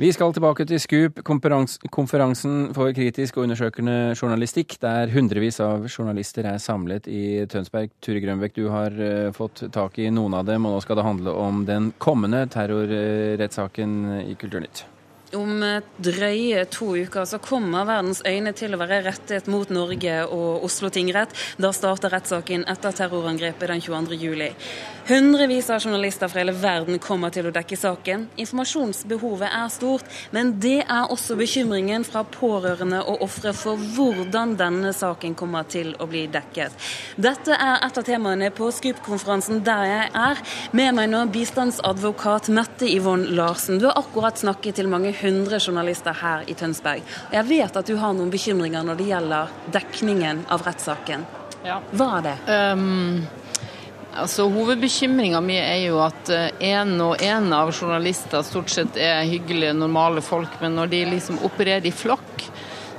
Vi skal tilbake til Scoop, konferansen for kritisk og undersøkende journalistikk, der hundrevis av journalister er samlet i Tønsberg. Ture Grønbekk, du har uh, fått tak i noen av dem, og nå skal det handle om den kommende terrorrettssaken i Kulturnytt. Om drøye to uker så kommer verdens øyne til å være rettet mot Norge og Oslo tingrett. Da starter rettssaken etter terrorangrepet den 22. juli. Hundrevis av journalister fra hele verden kommer til å dekke saken. Informasjonsbehovet er stort, men det er også bekymringen fra pårørende og ofre for hvordan denne saken kommer til å bli dekket. Dette er et av temaene på SKUP-konferansen der jeg er. Med meg nå bistandsadvokat Mette Yvonne Larsen. Du har akkurat snakket til mange 100 journalister her i Tønsberg. Jeg vet at du har noen bekymringer når det gjelder dekningen av rettssaken. Ja. Hva er det? Um, altså Hovedbekymringa mi er jo at én eh, og én av journalister stort sett er hyggelige, normale folk, men når de liksom opererer i flokk,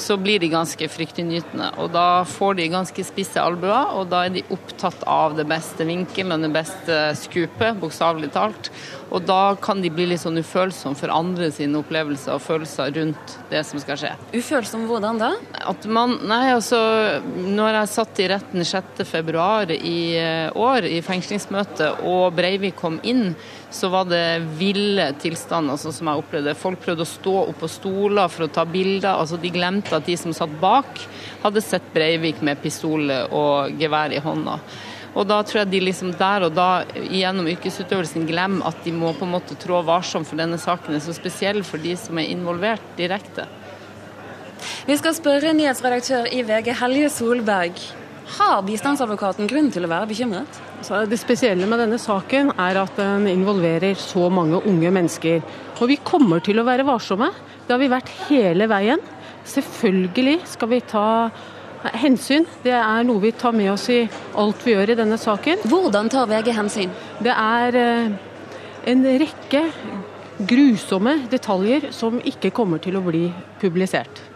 så blir de ganske fryktinngytende. Og da får de ganske spisse albuer, og da er de opptatt av det beste vinkelen og det beste skupet, bokstavelig talt. Og da kan de bli litt sånn ufølsomme for andre sine opplevelser og følelser rundt det som skal skje. Ufølsom hvordan da? At man, nei, altså, når jeg satt i retten 6.2 i eh, år i fengslingsmøte og Breivik kom inn, så var det ville tilstander, sånn som jeg opplevde. Folk prøvde å stå opp på stoler for å ta bilder. altså De glemte at de som satt bak, hadde sett Breivik med pistol og gevær i hånda. Og da tror jeg de liksom der og da gjennom yrkesutøvelsen glemmer at de må på en måte trå varsomt, for denne saken er så spesiell for de som er involvert direkte. Vi skal spørre nyhetsredaktør i VG Helje Solberg. Har bistandsadvokaten grunn til å være bekymret? Det spesielle med denne saken er at den involverer så mange unge mennesker. Og vi kommer til å være varsomme. Det har vi vært hele veien. Selvfølgelig skal vi ta Hensyn det er noe vi tar med oss i alt vi gjør i denne saken. Hvordan tar VG hensyn? Det er eh, en rekke grusomme detaljer som ikke kommer til å bli publisert.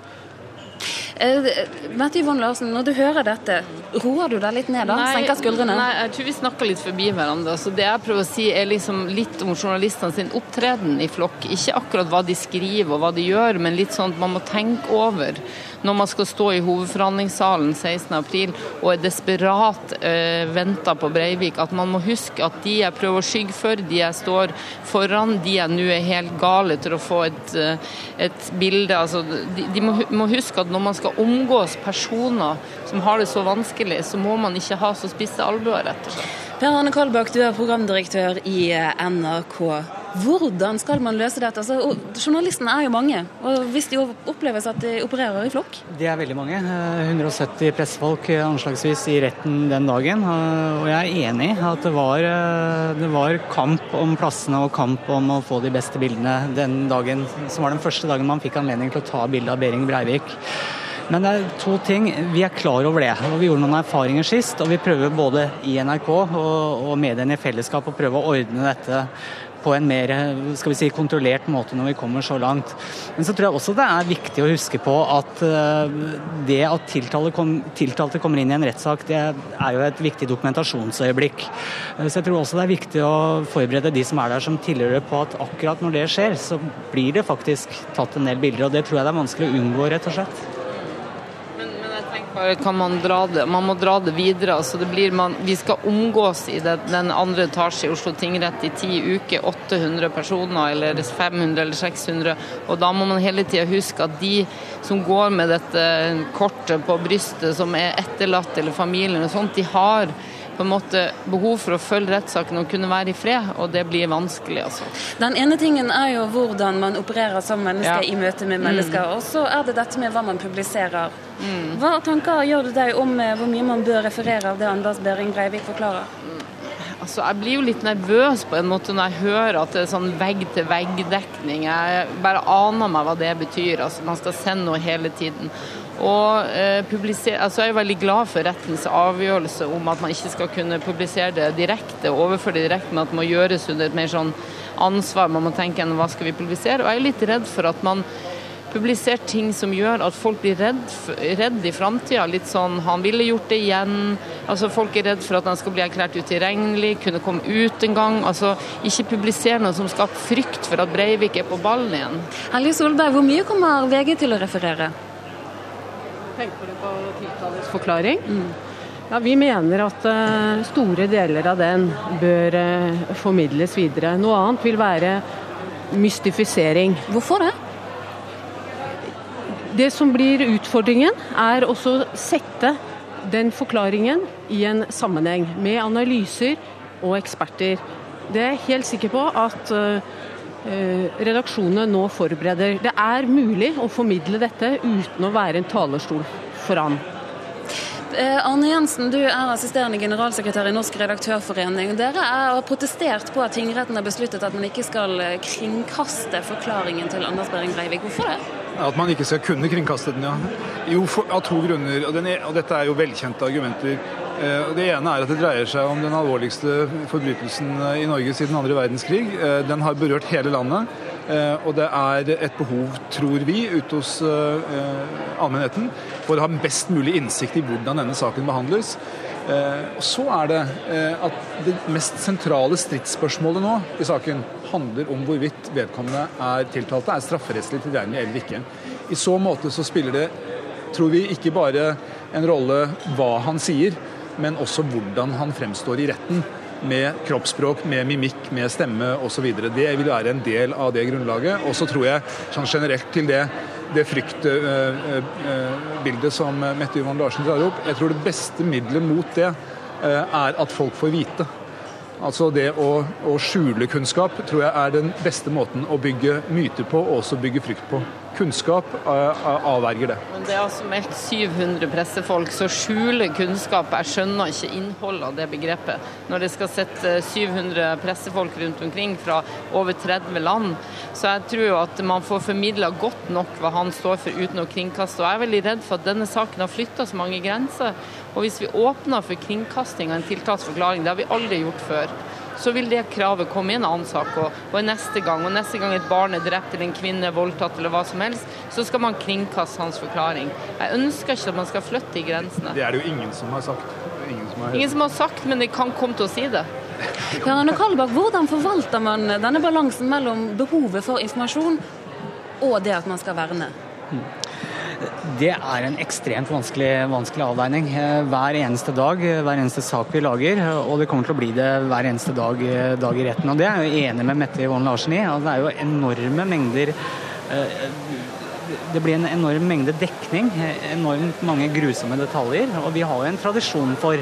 Eh, Mette Yvonne Larsen, når du hører dette, roer du deg litt ned da? Nei, Senker skuldrene? Nei, jeg tror vi snakker litt forbi hverandre. Så det jeg prøver å si er liksom litt om journalistene sin opptreden i flokk. Ikke akkurat hva de skriver og hva de gjør, men litt sånn at man må tenke over når man skal stå i hovedforhandlingssalen 16.4 og er desperat eh, venta på Breivik, at man må huske at de jeg prøver å skygge for, de jeg står foran, de jeg nå er helt gale til å få et, eh, et bilde altså, De, de må, må, huske at når man skal omgås personer som har det så vanskelig, så må man ikke ha så spisse albuer, rett og slett. Per Arne Kolbakk, du er programdirektør i eh, NRK. Hvordan skal man løse dette? Altså, journalistene er jo mange, og hvis de oppleves at de opererer i flokk? De er veldig mange. 170 eh, pressefolk eh, anslagsvis i retten den dagen. Og jeg er enig i at det var, det var, kamp om plassene og kamp om å få de beste bildene den dagen, som var den første dagen man fikk anledning til å ta bilde av Behring Breivik. Men det er to ting. Vi er klar over det. og Vi gjorde noen erfaringer sist. Og vi prøver både i NRK og, og mediene i fellesskap å prøve å ordne dette på en mer skal vi si, kontrollert måte når vi kommer så langt. Men så tror jeg også det er viktig å huske på at eh, det at tiltalte, kom, tiltalte kommer inn i en rettssak, det er jo et viktig dokumentasjonsøyeblikk. Eh, så jeg tror også det er viktig å forberede de som er der som tilhører på at akkurat når det skjer, så blir det faktisk tatt en del bilder. Og det tror jeg det er vanskelig å unngå, rett og slett kan man dra det. Man må dra det videre. altså det blir man, Vi skal omgås i det, den andre etasje i Oslo tingrett i ti uker. 800 personer, eller 500 eller 600. Og da må man hele tida huske at de som går med dette kortet på brystet, som er etterlatt, eller familien og sånt, de har på en måte behov for å følge rettssaken og kunne være i fred, og det blir vanskelig. altså. Den ene tingen er jo hvordan man opererer som menneske ja. i møte med mennesker, mm. og så er det dette med hva man publiserer. Mm. Hva tanker gjør du deg om eh, hvor mye man bør referere av det Anders Behring Breivik forklarer? Altså, jeg blir jo litt nervøs på en måte når jeg hører at det er sånn vegg-til-vegg-dekning. Jeg bare aner meg hva det betyr. Altså, man skal sende noe hele tiden. Og eh, altså Jeg er veldig glad for rettens avgjørelse om at man ikke skal kunne publisere det direkte, overføre det direkte, men at det må gjøres under et mer sånn ansvar. Man må tenke hva skal vi publisere. Og jeg er litt redd for at man publiserer ting som gjør at folk blir redd, redd i framtida. Litt sånn han ville gjort det igjen. Altså Folk er redd for at han skal bli erklært utilregnelig, kunne komme ut en gang. Altså Ikke publisere noe som skaper frykt for at Breivik er på ballen igjen. Helge Solberg, hvor mye kommer VG til å referere? Tenker du på tiltalets forklaring? Mm. Ja, Vi mener at uh, store deler av den bør uh, formidles videre. Noe annet vil være mystifisering. Hvorfor det? Det som blir utfordringen, er også å sette den forklaringen i en sammenheng med analyser og eksperter. Det er jeg helt sikker på at uh, redaksjonene nå forbereder. Det er mulig å formidle dette uten å være en talerstol foran. Arne Jensen, du er assisterende generalsekretær i Norsk redaktørforening. Dere har protestert på at tingretten har besluttet at man ikke skal kringkaste forklaringen til Anders Behring Breivik. Hvorfor det? At man ikke skal kunne kringkaste den, ja. Jo, for, av to grunner. Og, er, og, dette er jo velkjente argumenter. Eh, det ene er at det dreier seg om den alvorligste forbrytelsen eh, i Norge siden andre verdenskrig. Eh, den har berørt hele landet. Og det er et behov, tror vi, ute hos allmennheten for å ha best mulig innsikt i hvordan denne saken behandles. Og så er det at det mest sentrale stridsspørsmålet nå i saken handler om hvorvidt vedkommende er tiltalte, er strafferettslig tilregnelig eller ikke. I så måte så spiller det, tror vi, ikke bare en rolle hva han sier, men også hvordan han fremstår i retten. Med kroppsspråk, med mimikk, med stemme osv. Det vil være en del av det grunnlaget. Og så tror jeg sånn generelt til det, det fryktbildet som Mette Johan Larsen drar opp. Jeg tror det beste middelet mot det er at folk får vite Altså Det å, å, skjule kunnskap tror jeg er den beste måten å bygge myter på, og også bygge frykt på. Kunnskap uh, avverger det. Men Det er altså meldt 700 pressefolk, så skjule kunnskap Jeg skjønner ikke innholdet av det begrepet. Når det skal sitte 700 pressefolk rundt omkring fra over 30 land. Så jeg tror jo at man får formidla godt nok hva han står for uten å kringkaste. Og jeg er veldig redd for at denne saken har flytta så mange grenser. Og hvis vi åpner for kringkasting av en tiltaksforklaring, det har vi aldri gjort før, så vil det kravet komme i en annen sak. Og, og neste gang og neste gang et barn er drept eller en kvinne er voldtatt eller hva som helst, så skal man kringkaste hans forklaring. Jeg ønsker ikke at man skal flytte de grensene. Det er det jo ingen som har sagt. Ingen som har, ingen som har sagt, men de kan komme til å si det. Ja, Anne Kalbakk, hvordan forvalter man denne balansen mellom behovet for informasjon og det at man skal verne? Det er en ekstremt vanskelig, vanskelig, avveining. Hver eneste dag, hver eneste sak vi lager. Og det kommer til å bli det hver eneste dag, dag i retten. Og det er jeg enig med Mette Yvonne Larsen i. Det er jo enorme mengder eh, det blir en enorm mengde dekning, enormt mange grusomme detaljer. Og vi har jo en tradisjon for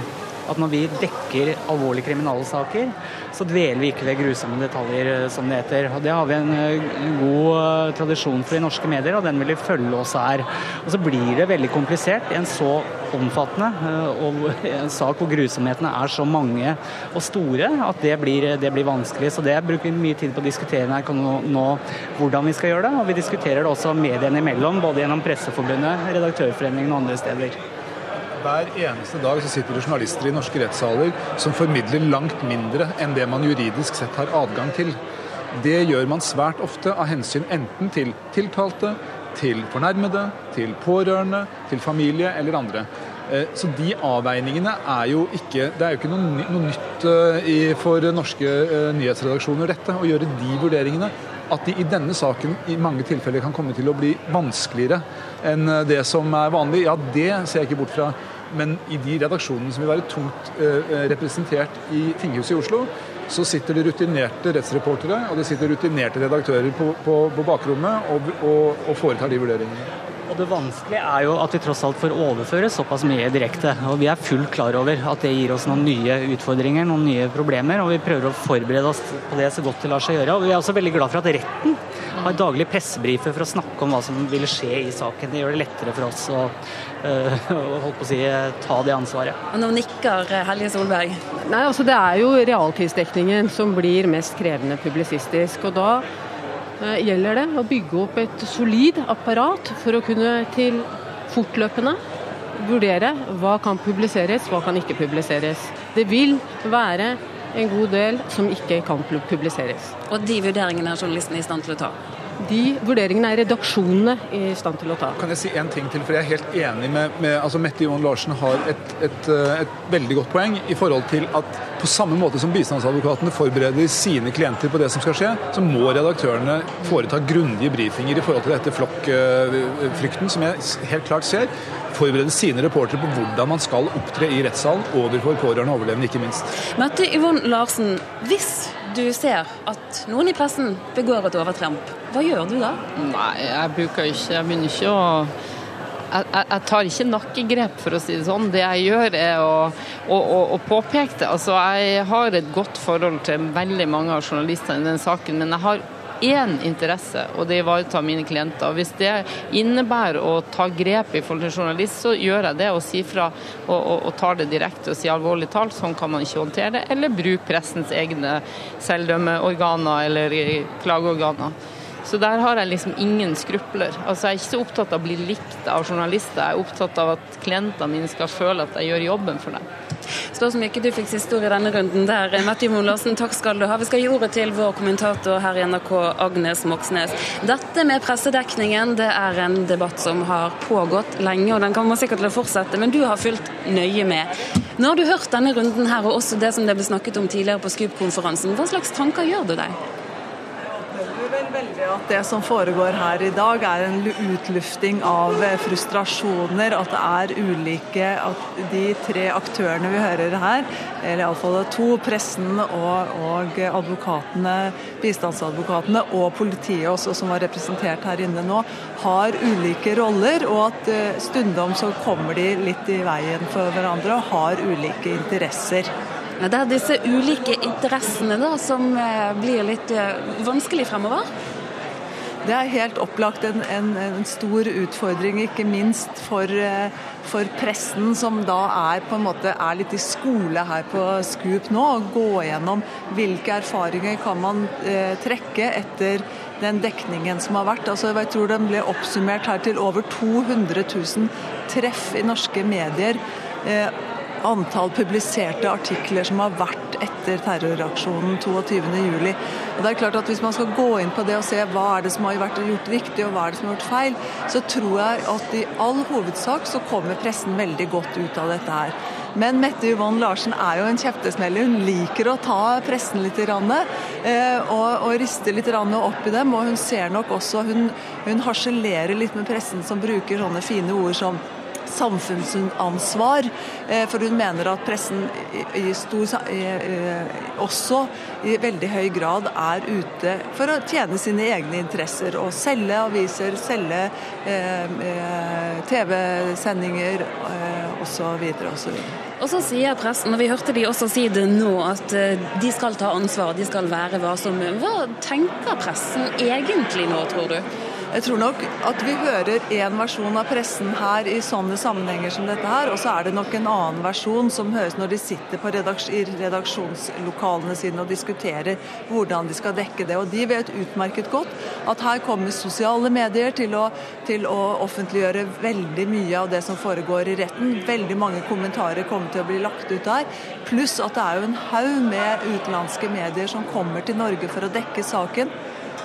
at når vi dekker alvorlige kriminalsaker, så dveler vi ikke ved grusomme detaljer, eh, som det heter. Og Det har vi en eh, god eh, tradisjon for i norske medier, og den vil vi følge oss her. Og Så blir det veldig komplisert i en så omfattende og en sak hvor grusomhetene er så mange og store at det blir, det blir vanskelig. Så det bruker vi mye tid på å diskutere her nå, nå hvordan vi skal gjøre det. Og vi diskuterer det også mediene imellom, både gjennom Presseforbundet, Redaktørforeningen og andre steder. Hver eneste dag så sitter det journalister i norske rettssaler som formidler langt mindre enn det man juridisk sett har adgang til. Det gjør man svært ofte av hensyn enten til tiltalte, til fornærmede, til pårørende, til familie eller andre. Eh, så de avveiningene er jo ikke Det er jo ikke noe, noe nytt eh, for norske eh, nyhetsredaksjoner, dette, å gjøre de vurderingene. At de i denne saken i mange tilfeller kan komme til å bli vanskeligere enn det som er vanlig, ja det ser jeg ikke bort fra. Men i de redaksjonene som vil være tungt eh, representert i tinghuset i Oslo, så sitter det rutinerte rettsreportere og det sitter rutinerte redaktører på, på, på bakrommet og, og, og foretar de vurderingene. Og Det vanskelige er jo at vi tross alt får overføre såpass mye direkte. og Vi er fullt klar over at det gir oss noen nye utfordringer, noen nye problemer. og Vi prøver å forberede oss på det så godt det lar seg gjøre. og Vi er også veldig glad for at retten har daglig pressebrifer for å snakke om hva som ville skje i saken. Det gjør det lettere for oss å, uh, holdt på å si, ta det ansvaret. Og Nå nikker Helge Solberg. Nei, altså Det er jo realtidsdekningen som blir mest krevende publisistisk. og da Eh, gjelder det å bygge opp et solid apparat for å kunne til fortløpende vurdere hva kan publiseres, hva kan ikke publiseres. Det vil være en god del som ikke kan publiseres. Og de vurderingene er journalisten i stand til å ta? De vurderingene er redaksjonene i stand til å ta. Kan jeg si en ting til, for jeg er helt enig med, med altså Mette Johan Larsen har et, et, eh, et, veldig godt poeng i forhold til at på samme måte som bistandsadvokatene forbereder sine klienter på det som skal skje, så må redaktørene foreta grundige brifinger i forhold til dette flokkfrykten, som jeg helt klart ser. Forberede sine reportere på hvordan man skal opptre i rettssalen overfor pårørende og overlevende, ikke minst. Mette Yvonne Larsen, hvis du ser at noen i pressen begår et overtramp, hva gjør du da? Nei, jeg bruker ikke Jeg begynner ikke å jeg, jeg, tar ikke nakkegrep, for å si det sånn. Det jeg gjør, er å, å, å, å påpeke det. Altså, jeg har et godt forhold til veldig mange av journalistene i den saken, men jeg har én interesse, og det ivaretar mine klienter. Hvis det innebærer å ta grep i forhold til journalist, så gjør jeg det og sier fra og, og, og tar det direkte og sier alvorlig talt, sånn kan man ikke håndtere det. Eller bruk pressens egne selvdømmeorganer eller klageorganer. Så der har jeg liksom ingen skrupler. Altså Jeg er ikke så opptatt av å bli likt av journalister, jeg er opptatt av at klientene mine skal føle at jeg gjør jobben for dem. Står som ikke du fikk siste ord i denne runden der. Mette Moen Larsen, takk skal du ha. Vi skal gi ordet til vår kommentator her i NRK, Agnes Moxnes. Dette med pressedekningen det er en debatt som har pågått lenge, og den kommer sikkert til å fortsette, men du har fulgt nøye med. Nå har du hørt denne runden her, og også det som det ble snakket om tidligere på Scoop-konferansen. Hva slags tanker gjør du deg? Veldig at det som foregår her i dag er en utlufting av eh, frustrasjoner. At det er ulike At de tre aktørene vi hører her, eller iallfall to, pressen og, og, advokatene, bistandsadvokatene og politiet også, som var representert her inne nå, har ulike roller. Og at eh, stundom så kommer de litt i veien for hverandre og har ulike interesser. Det er disse ulike interessene da, som eh, blir litt vanskelig fremover? Det er helt opplagt en, en, en stor utfordring, ikke minst for, eh, for, pressen, som da er på en måte er litt i skole her på Scoop nå. og Gå gjennom hvilke erfaringer kan man eh, trekke etter den dekningen som har vært. Altså, jeg tror den ble oppsummert her til over 200 000 treff i norske medier. Eh, antall publiserte artikler som har vært etter terroraksjonen 22.07. Det er klart at Hvis man skal gå inn på det og se hva er det som har vært gjort viktig og hva er det som har gjort feil, så tror jeg at i all hovedsak så kommer pressen veldig godt ut av dette her. Men Mette Yvonne Larsen er jo en kjeftesmeller. Hun liker å ta pressen litt eh, og, og riste litt opp i dem. Og hun ser nok også Hun, hun harselerer litt med pressen som bruker sånne fine ord som samfunnsansvar. Eh, for hun mener at pressen i stor, også i veldig høy grad er ute for å tjene sine egne interesser. Og selge aviser, selge eh, eh, TV-sendinger osv. osv. Og så sier pressen, og vi hørte de også si det nå, at de skal ta ansvar, de skal være varsomme. Hva tenker pressen egentlig nå, tror du? Jeg tror nok at vi hører én versjon av pressen her i sånne sammenhenger som dette her, og så er det nok en annen versjon som høres når de sitter redaks i redaksjonslokalene sine og diskuterer hvordan de skal dekke det. Og de vet utmerket godt at her kommer sosiale medier til å, til å offentliggjøre veldig mye av det som foregår i retten. Veldig mange kommentarer kommer til å bli lagt ut der. Pluss at det er jo en haug med utenlandske medier som kommer til Norge for å dekke saken.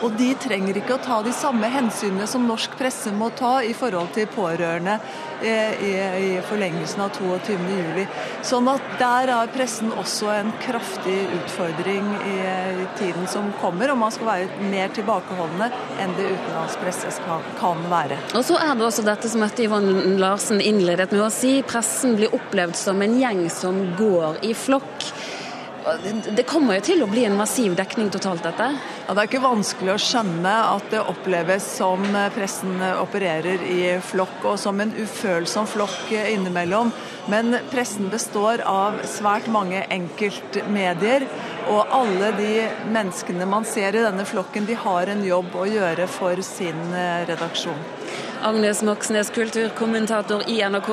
Og de trenger ikke å ta de samme hensynene som norsk presse må ta i forhold til pårørende eh, i, i forlengelsen av 22.07. Sånn at der er pressen også en kraftig utfordring i, tiden som kommer, og man skal være mer tilbakeholdne enn det utenlandspresse skal, kan være. Og så er det også dette som Mette Yvonne Larsen innledet med å si, pressen blir opplevd som en gjeng som går i flokk. Det kommer jo til å bli en massiv dekning totalt, dette? Ja, Det er ikke vanskelig å skjønne at det oppleves som pressen opererer i flokk, og som en ufølsom flokk innimellom. Men pressen består av svært mange enkeltmedier, og alle de menneskene man ser i denne flokken, de har en jobb å gjøre for sin redaksjon. Agnes Moxnes, kulturkommentator i NRK.